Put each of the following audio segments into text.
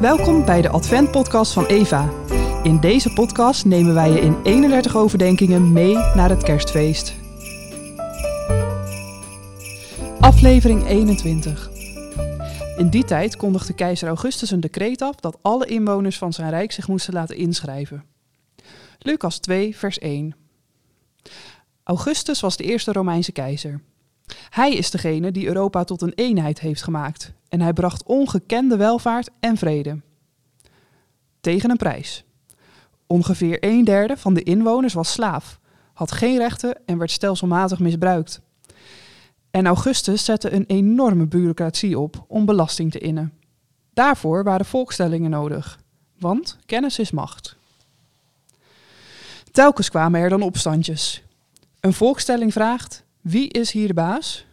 Welkom bij de Advent-podcast van Eva. In deze podcast nemen wij je in 31 overdenkingen mee naar het kerstfeest. Aflevering 21. In die tijd kondigde keizer Augustus een decreet af dat alle inwoners van zijn rijk zich moesten laten inschrijven. Lucas 2, vers 1. Augustus was de eerste Romeinse keizer. Hij is degene die Europa tot een eenheid heeft gemaakt en hij bracht ongekende welvaart en vrede. Tegen een prijs. Ongeveer een derde van de inwoners was slaaf, had geen rechten en werd stelselmatig misbruikt. En Augustus zette een enorme bureaucratie op om belasting te innen. Daarvoor waren volkstellingen nodig, want kennis is macht. Telkens kwamen er dan opstandjes. Een volkstelling vraagt: wie is hier de baas?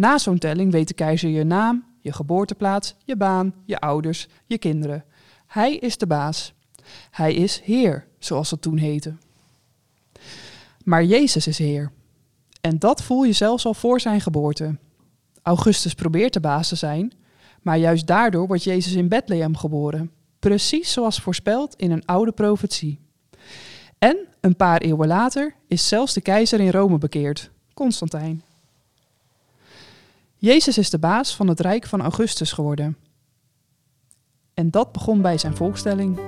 Na zo'n telling weet de keizer je naam, je geboorteplaats, je baan, je ouders, je kinderen. Hij is de baas. Hij is Heer, zoals dat toen heette. Maar Jezus is Heer. En dat voel je zelfs al voor zijn geboorte. Augustus probeert de baas te zijn, maar juist daardoor wordt Jezus in Bethlehem geboren. Precies zoals voorspeld in een oude profetie. En een paar eeuwen later is zelfs de keizer in Rome bekeerd, Constantijn. Jezus is de baas van het rijk van Augustus geworden. En dat begon bij zijn volkstelling.